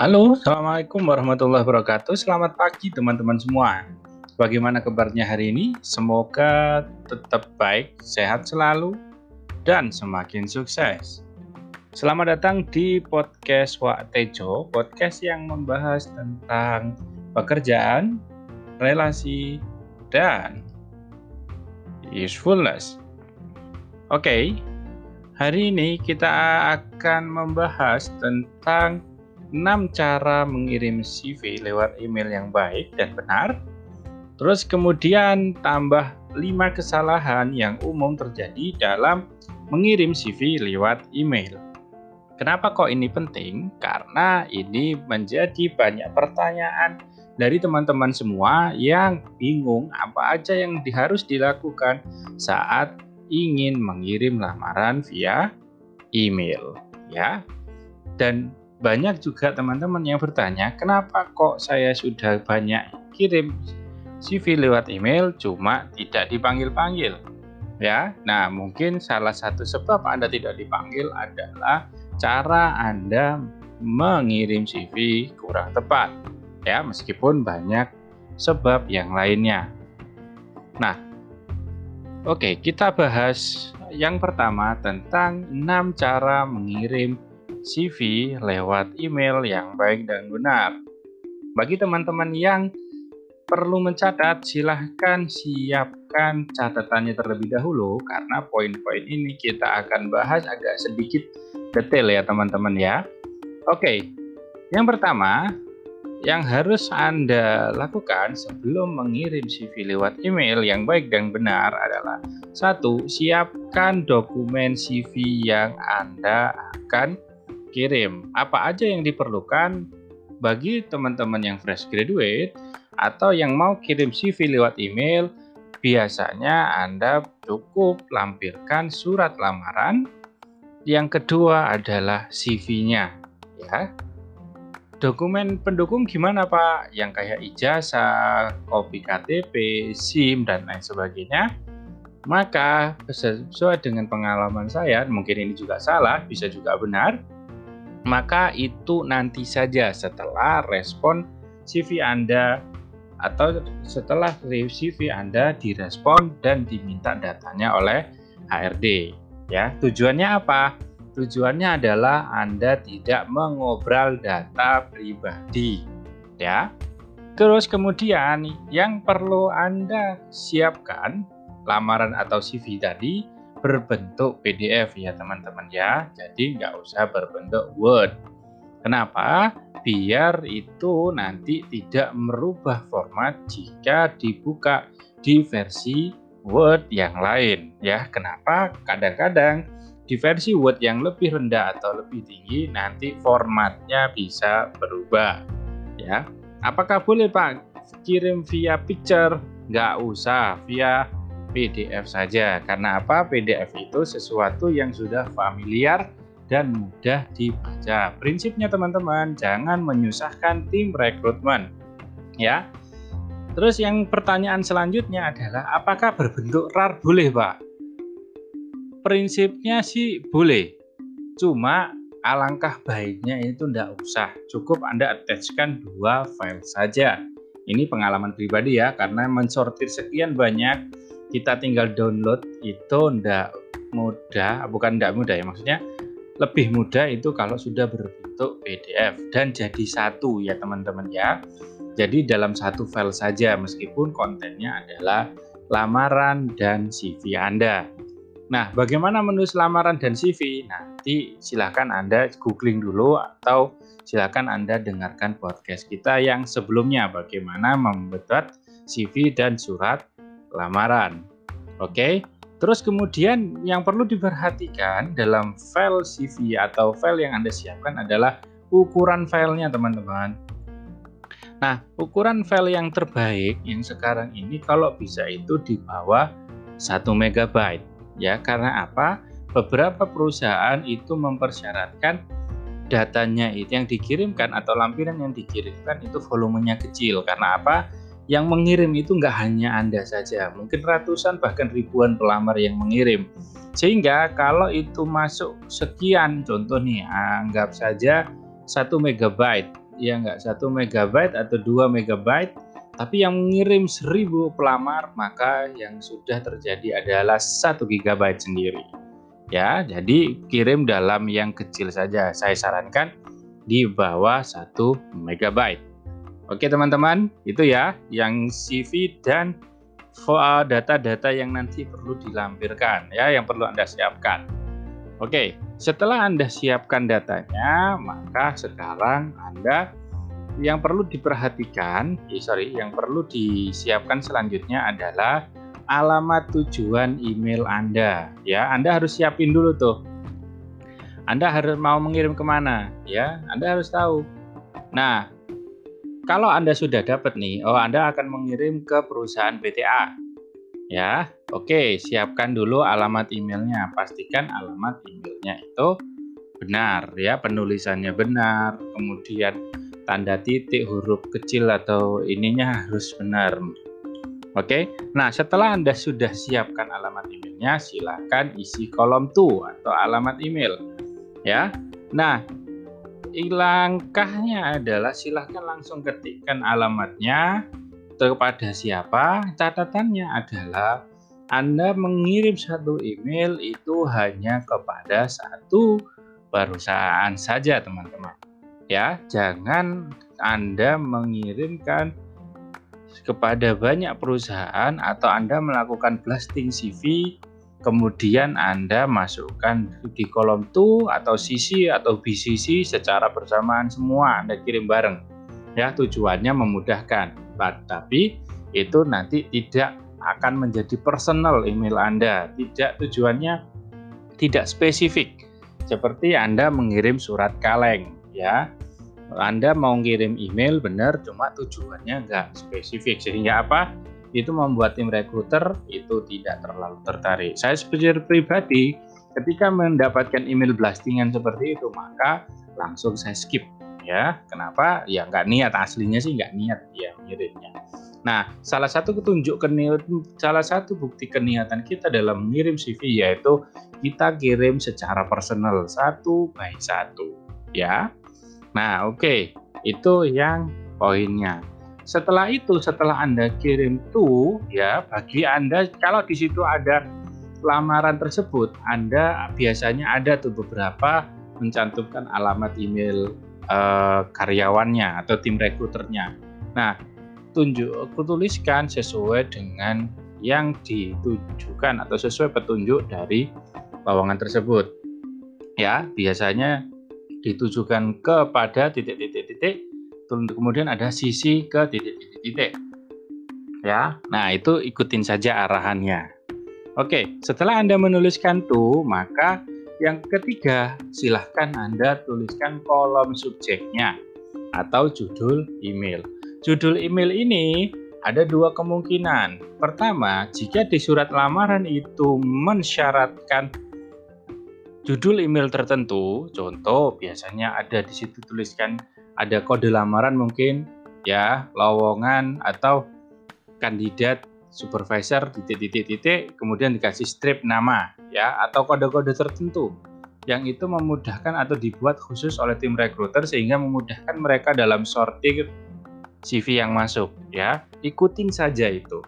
Halo, Assalamualaikum warahmatullahi wabarakatuh. Selamat pagi teman-teman semua. Bagaimana kabarnya hari ini? Semoga tetap baik, sehat selalu, dan semakin sukses. Selamat datang di podcast Wak Tejo, podcast yang membahas tentang pekerjaan, relasi, dan usefulness. Oke, hari ini kita akan membahas tentang 6 cara mengirim CV lewat email yang baik dan benar. Terus kemudian tambah 5 kesalahan yang umum terjadi dalam mengirim CV lewat email. Kenapa kok ini penting? Karena ini menjadi banyak pertanyaan dari teman-teman semua yang bingung apa aja yang harus dilakukan saat ingin mengirim lamaran via email ya. Dan banyak juga teman-teman yang bertanya, kenapa kok saya sudah banyak kirim CV lewat email cuma tidak dipanggil-panggil? Ya, nah mungkin salah satu sebab Anda tidak dipanggil adalah cara Anda mengirim CV kurang tepat. Ya, meskipun banyak sebab yang lainnya. Nah, oke, kita bahas yang pertama tentang 6 cara mengirim CV lewat email yang baik dan benar. Bagi teman-teman yang perlu mencatat, silahkan siapkan catatannya terlebih dahulu karena poin-poin ini kita akan bahas agak sedikit detail ya teman-teman ya. Oke, yang pertama yang harus Anda lakukan sebelum mengirim CV lewat email yang baik dan benar adalah satu, siapkan dokumen CV yang Anda akan kirim. Apa aja yang diperlukan bagi teman-teman yang fresh graduate atau yang mau kirim CV lewat email, biasanya Anda cukup lampirkan surat lamaran. Yang kedua adalah CV-nya, ya. Dokumen pendukung gimana Pak? Yang kayak ijazah, kopi KTP, SIM dan lain sebagainya. Maka sesuai dengan pengalaman saya, mungkin ini juga salah, bisa juga benar maka itu nanti saja setelah respon CV Anda atau setelah CV Anda direspon dan diminta datanya oleh HRD. Ya, tujuannya apa? Tujuannya adalah Anda tidak mengobral data pribadi. Ya. Terus kemudian yang perlu Anda siapkan lamaran atau CV tadi berbentuk PDF ya teman-teman ya. Jadi nggak usah berbentuk Word. Kenapa? Biar itu nanti tidak merubah format jika dibuka di versi Word yang lain ya. Kenapa? Kadang-kadang di versi Word yang lebih rendah atau lebih tinggi nanti formatnya bisa berubah ya. Apakah boleh Pak kirim via picture? Nggak usah via PDF saja. Karena apa? PDF itu sesuatu yang sudah familiar dan mudah dibaca. Prinsipnya teman-teman, jangan menyusahkan tim rekrutmen. Ya. Terus yang pertanyaan selanjutnya adalah apakah berbentuk RAR boleh, Pak? Prinsipnya sih boleh. Cuma alangkah baiknya itu tidak usah. Cukup Anda attachkan dua file saja. Ini pengalaman pribadi ya, karena mensortir sekian banyak kita tinggal download itu ndak mudah, bukan ndak mudah ya maksudnya lebih mudah itu kalau sudah berbentuk PDF dan jadi satu ya teman-teman ya. Jadi dalam satu file saja meskipun kontennya adalah lamaran dan CV Anda. Nah, bagaimana menulis lamaran dan CV? Nanti silakan Anda googling dulu atau silakan Anda dengarkan podcast kita yang sebelumnya bagaimana membuat CV dan surat lamaran. Oke. Terus kemudian yang perlu diperhatikan dalam file CV atau file yang Anda siapkan adalah ukuran filenya teman-teman. Nah, ukuran file yang terbaik yang sekarang ini kalau bisa itu di bawah 1 MB ya. Karena apa? Beberapa perusahaan itu mempersyaratkan datanya itu yang dikirimkan atau lampiran yang dikirimkan itu volumenya kecil. Karena apa? yang mengirim itu nggak hanya Anda saja, mungkin ratusan bahkan ribuan pelamar yang mengirim. Sehingga kalau itu masuk sekian, contoh nih, anggap saja 1 megabyte ya nggak satu megabyte atau dua megabyte, tapi yang mengirim seribu pelamar maka yang sudah terjadi adalah satu gigabyte sendiri. Ya, jadi kirim dalam yang kecil saja. Saya sarankan di bawah satu megabyte. Oke teman-teman, itu ya yang CV dan data-data yang nanti perlu dilampirkan ya, yang perlu Anda siapkan. Oke, setelah Anda siapkan datanya, maka sekarang Anda yang perlu diperhatikan, eh, sorry, yang perlu disiapkan selanjutnya adalah alamat tujuan email Anda. Ya, Anda harus siapin dulu tuh. Anda harus mau mengirim ke mana, ya? Anda harus tahu. Nah, kalau Anda sudah dapat nih, oh Anda akan mengirim ke perusahaan BTA. Ya, oke, siapkan dulu alamat emailnya. Pastikan alamat emailnya itu benar ya, penulisannya benar, kemudian tanda titik huruf kecil atau ininya harus benar. Oke, nah setelah Anda sudah siapkan alamat emailnya, silakan isi kolom to atau alamat email. Ya, nah langkahnya adalah silahkan langsung ketikkan alamatnya, kepada siapa? Catatannya adalah Anda mengirim satu email itu hanya kepada satu perusahaan saja, teman-teman. Ya, jangan Anda mengirimkan kepada banyak perusahaan atau Anda melakukan blasting CV kemudian Anda masukkan di kolom to atau CC atau BCC secara bersamaan semua Anda kirim bareng. Ya tujuannya memudahkan. Tapi itu nanti tidak akan menjadi personal email Anda. Tidak tujuannya tidak spesifik. Seperti Anda mengirim surat kaleng ya Anda mau ngirim email benar cuma tujuannya nggak spesifik sehingga apa itu membuat tim rekruter itu tidak terlalu tertarik saya sebagai pribadi ketika mendapatkan email blastingan seperti itu maka langsung saya skip ya. Kenapa? Ya nggak niat aslinya sih nggak niat ya mengirimnya. Nah, salah satu ketunjuk keniatan, salah satu bukti keniatan kita dalam mengirim CV yaitu kita kirim secara personal satu by satu, ya. Nah, oke, okay. itu yang poinnya. Setelah itu, setelah Anda kirim tuh, ya, bagi Anda kalau di situ ada lamaran tersebut, Anda biasanya ada tuh beberapa mencantumkan alamat email uh, karyawannya atau tim rekruternya. Nah, tunjuk tuliskan sesuai dengan yang ditujukan atau sesuai petunjuk dari lowongan tersebut. Ya, biasanya ditujukan kepada titik-titik-titik, kemudian ada sisi ke titik-titik-titik. Ya, nah itu ikutin saja arahannya. Oke, setelah Anda menuliskan tuh, maka yang ketiga, silahkan Anda tuliskan kolom subjeknya atau judul email. Judul email ini ada dua kemungkinan. Pertama, jika di surat lamaran itu mensyaratkan judul email tertentu, contoh biasanya ada di situ tuliskan ada kode lamaran mungkin ya, lowongan atau kandidat supervisor titik-titik-titik kemudian dikasih strip nama ya atau kode-kode tertentu yang itu memudahkan atau dibuat khusus oleh tim rekruter sehingga memudahkan mereka dalam sortir CV yang masuk ya. Ikutin saja itu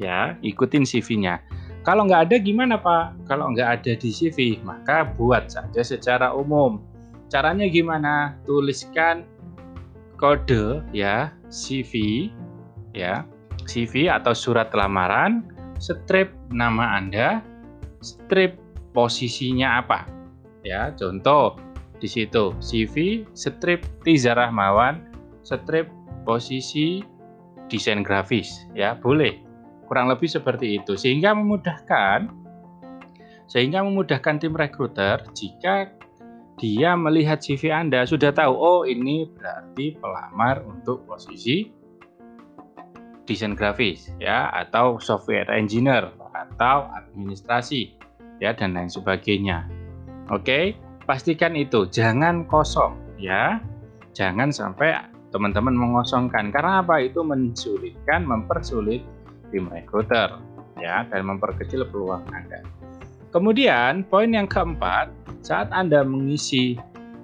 ya ikutin CV-nya kalau nggak ada gimana Pak kalau nggak ada di CV maka buat saja secara umum caranya gimana tuliskan kode ya CV ya CV atau surat lamaran, strip nama Anda, strip posisinya apa. Ya, contoh di situ CV, strip Tiza Rahmawan, strip posisi desain grafis, ya boleh. Kurang lebih seperti itu sehingga memudahkan sehingga memudahkan tim rekruter jika dia melihat CV Anda sudah tahu oh ini berarti pelamar untuk posisi desain grafis ya atau software engineer atau administrasi ya dan lain sebagainya. Oke, pastikan itu jangan kosong ya. Jangan sampai teman-teman mengosongkan karena apa? Itu mensulitkan, mempersulit tim recruiter ya dan memperkecil peluang Anda. Kemudian poin yang keempat, saat Anda mengisi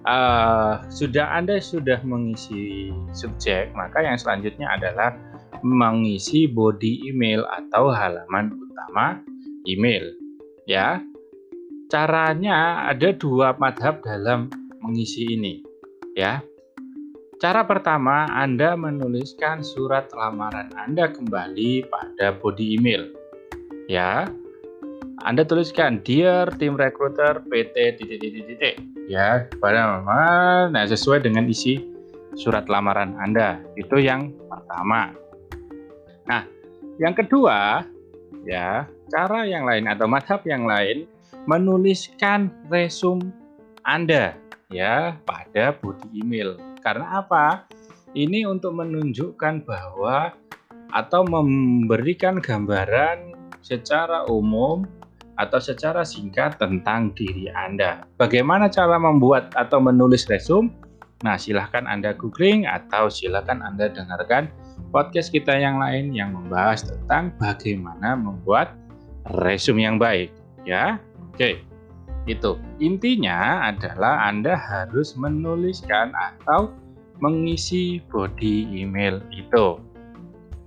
uh, sudah Anda sudah mengisi subjek, maka yang selanjutnya adalah mengisi body email atau halaman utama email. Ya, caranya ada dua madhab dalam mengisi ini. Ya, cara pertama Anda menuliskan surat lamaran Anda kembali pada body email. Ya, anda tuliskan Dear Tim Recruiter PT titik titik titik ya pada nah sesuai dengan isi surat lamaran Anda itu yang pertama. Nah, yang kedua ya cara yang lain atau madhab yang lain menuliskan resume Anda ya pada body email. Karena apa? Ini untuk menunjukkan bahwa atau memberikan gambaran secara umum atau secara singkat tentang diri Anda. Bagaimana cara membuat atau menulis resume? Nah, silahkan Anda googling atau silahkan Anda dengarkan podcast kita yang lain yang membahas tentang bagaimana membuat resume yang baik. Ya, oke. Itu intinya adalah Anda harus menuliskan atau mengisi body email itu.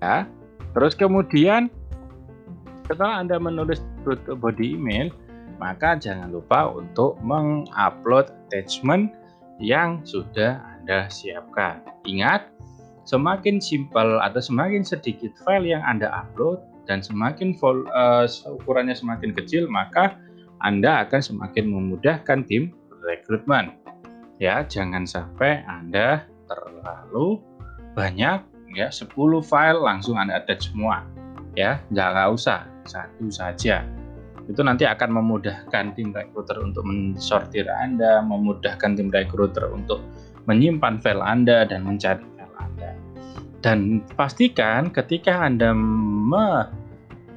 Ya. Terus kemudian setelah Anda menulis body email, maka jangan lupa untuk mengupload attachment yang sudah Anda siapkan. Ingat, semakin simpel atau semakin sedikit file yang Anda upload dan semakin uh, ukurannya semakin kecil, maka Anda akan semakin memudahkan tim rekrutmen. Ya, jangan sampai Anda terlalu banyak ya 10 file langsung Anda attach semua. Ya, jangan usah satu saja. Itu nanti akan memudahkan tim recruiter untuk mensortir Anda, memudahkan tim recruiter untuk menyimpan file Anda dan mencari file Anda. Dan pastikan ketika Anda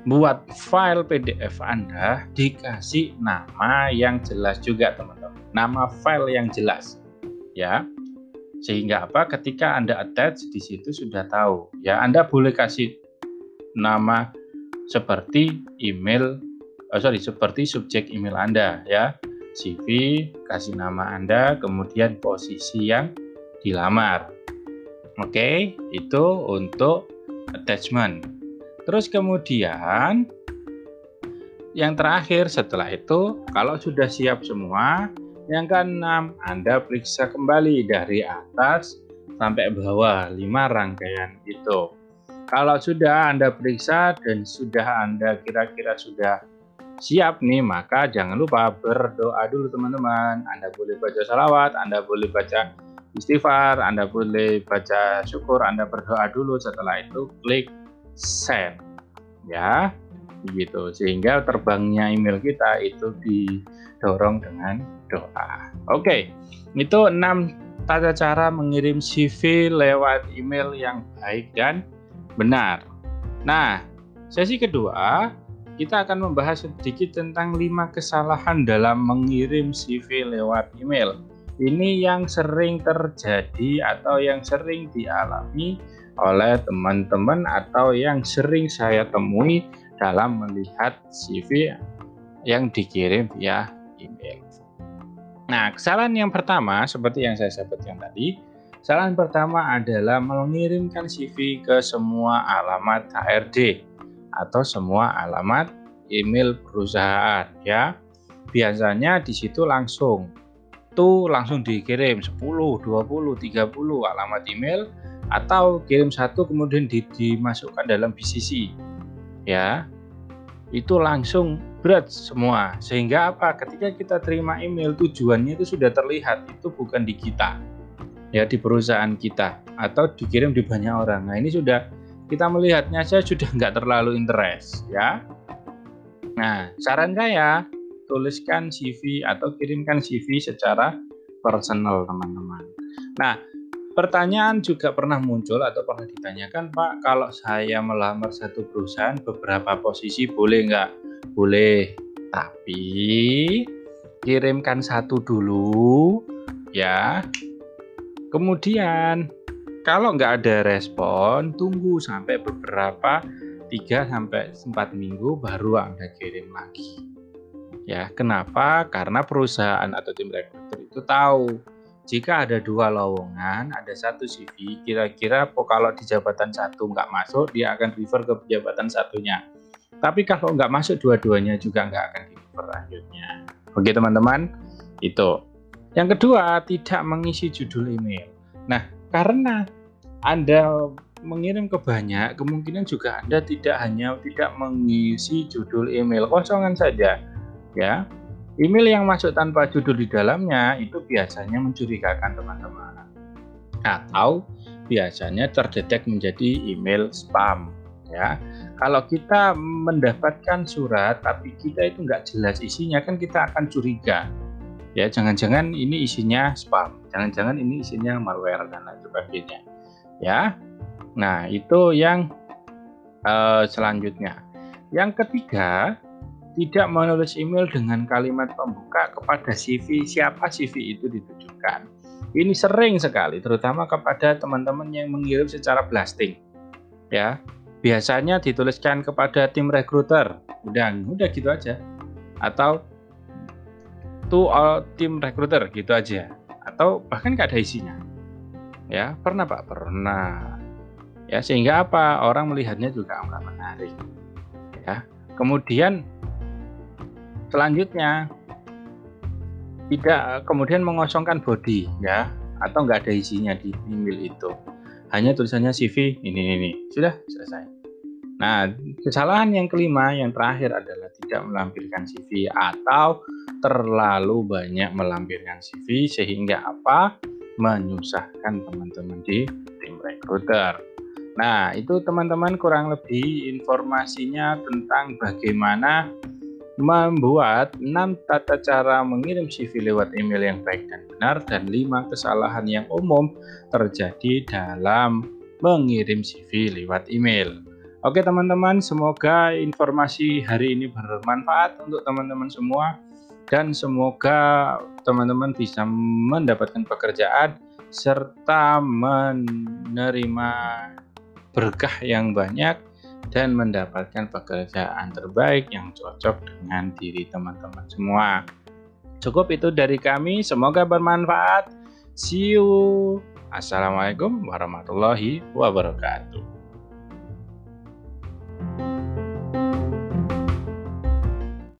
membuat file PDF Anda dikasih nama yang jelas juga teman-teman. Nama file yang jelas. Ya. Sehingga apa? Ketika Anda attach di situ sudah tahu. Ya, Anda boleh kasih nama seperti email oh sorry seperti subjek email Anda ya CV kasih nama Anda kemudian posisi yang dilamar oke itu untuk attachment terus kemudian yang terakhir setelah itu kalau sudah siap semua yang keenam Anda periksa kembali dari atas sampai bawah lima rangkaian itu kalau sudah Anda periksa dan sudah Anda kira-kira sudah siap nih, maka jangan lupa berdoa dulu teman-teman. Anda boleh baca salawat, Anda boleh baca istighfar, Anda boleh baca syukur, Anda berdoa dulu. Setelah itu klik send. Ya, begitu. Sehingga terbangnya email kita itu didorong dengan doa. Oke, itu enam tata cara mengirim CV lewat email yang baik dan benar. Nah, sesi kedua kita akan membahas sedikit tentang lima kesalahan dalam mengirim CV lewat email. Ini yang sering terjadi atau yang sering dialami oleh teman-teman atau yang sering saya temui dalam melihat CV yang dikirim via email. Nah, kesalahan yang pertama seperti yang saya sebutkan tadi, Kesalahan pertama adalah mengirimkan CV ke semua alamat HRD atau semua alamat email perusahaan ya. Biasanya di situ langsung tuh langsung dikirim 10, 20, 30 alamat email atau kirim satu kemudian di, dimasukkan dalam BCC ya itu langsung berat semua sehingga apa ketika kita terima email tujuannya itu sudah terlihat itu bukan di kita ya di perusahaan kita atau dikirim di banyak orang. Nah ini sudah kita melihatnya saya sudah nggak terlalu interest ya. Nah saran saya tuliskan CV atau kirimkan CV secara personal teman-teman. Nah pertanyaan juga pernah muncul atau pernah ditanyakan Pak kalau saya melamar satu perusahaan beberapa posisi boleh nggak? Boleh tapi kirimkan satu dulu ya Kemudian kalau nggak ada respon, tunggu sampai beberapa 3 sampai 4 minggu baru Anda kirim lagi. Ya, kenapa? Karena perusahaan atau tim rekruter itu tahu jika ada dua lowongan, ada satu CV, kira-kira kalau di jabatan satu nggak masuk, dia akan refer ke jabatan satunya. Tapi kalau nggak masuk dua-duanya juga nggak akan di refer lanjutnya. Oke teman-teman, itu. Yang kedua, tidak mengisi judul email. Nah, karena Anda mengirim ke banyak, kemungkinan juga Anda tidak hanya tidak mengisi judul email kosongan saja, ya Email yang masuk tanpa judul di dalamnya itu biasanya mencurigakan teman-teman. Atau biasanya terdetek menjadi email spam. Ya, kalau kita mendapatkan surat tapi kita itu nggak jelas isinya kan kita akan curiga. Ya, jangan-jangan ini isinya spam, jangan-jangan ini isinya malware dan lain sebagainya. Ya, nah itu yang uh, selanjutnya. Yang ketiga, tidak menulis email dengan kalimat pembuka kepada CV siapa CV itu ditujukan. Ini sering sekali, terutama kepada teman-teman yang mengirim secara blasting. Ya, biasanya dituliskan kepada tim recruiter, udah, udah gitu aja. Atau to all tim recruiter gitu aja. Atau bahkan nggak ada isinya. Ya, pernah Pak, pernah. Ya, sehingga apa? Orang melihatnya juga nggak menarik. Ya, kemudian selanjutnya tidak kemudian mengosongkan body ya atau nggak ada isinya di email itu. Hanya tulisannya CV ini ini sudah selesai. Nah kesalahan yang kelima yang terakhir adalah tidak melampirkan CV atau terlalu banyak melampirkan CV sehingga apa? Menyusahkan teman-teman di tim recruiter nah itu teman-teman kurang lebih informasinya tentang bagaimana membuat 6 tata cara mengirim CV lewat email yang baik dan benar dan 5 kesalahan yang umum terjadi dalam mengirim CV lewat email. Oke teman-teman, semoga informasi hari ini bermanfaat untuk teman-teman semua dan semoga teman-teman bisa mendapatkan pekerjaan serta menerima berkah yang banyak dan mendapatkan pekerjaan terbaik yang cocok dengan diri teman-teman semua. Cukup itu dari kami, semoga bermanfaat. See you. Assalamualaikum warahmatullahi wabarakatuh.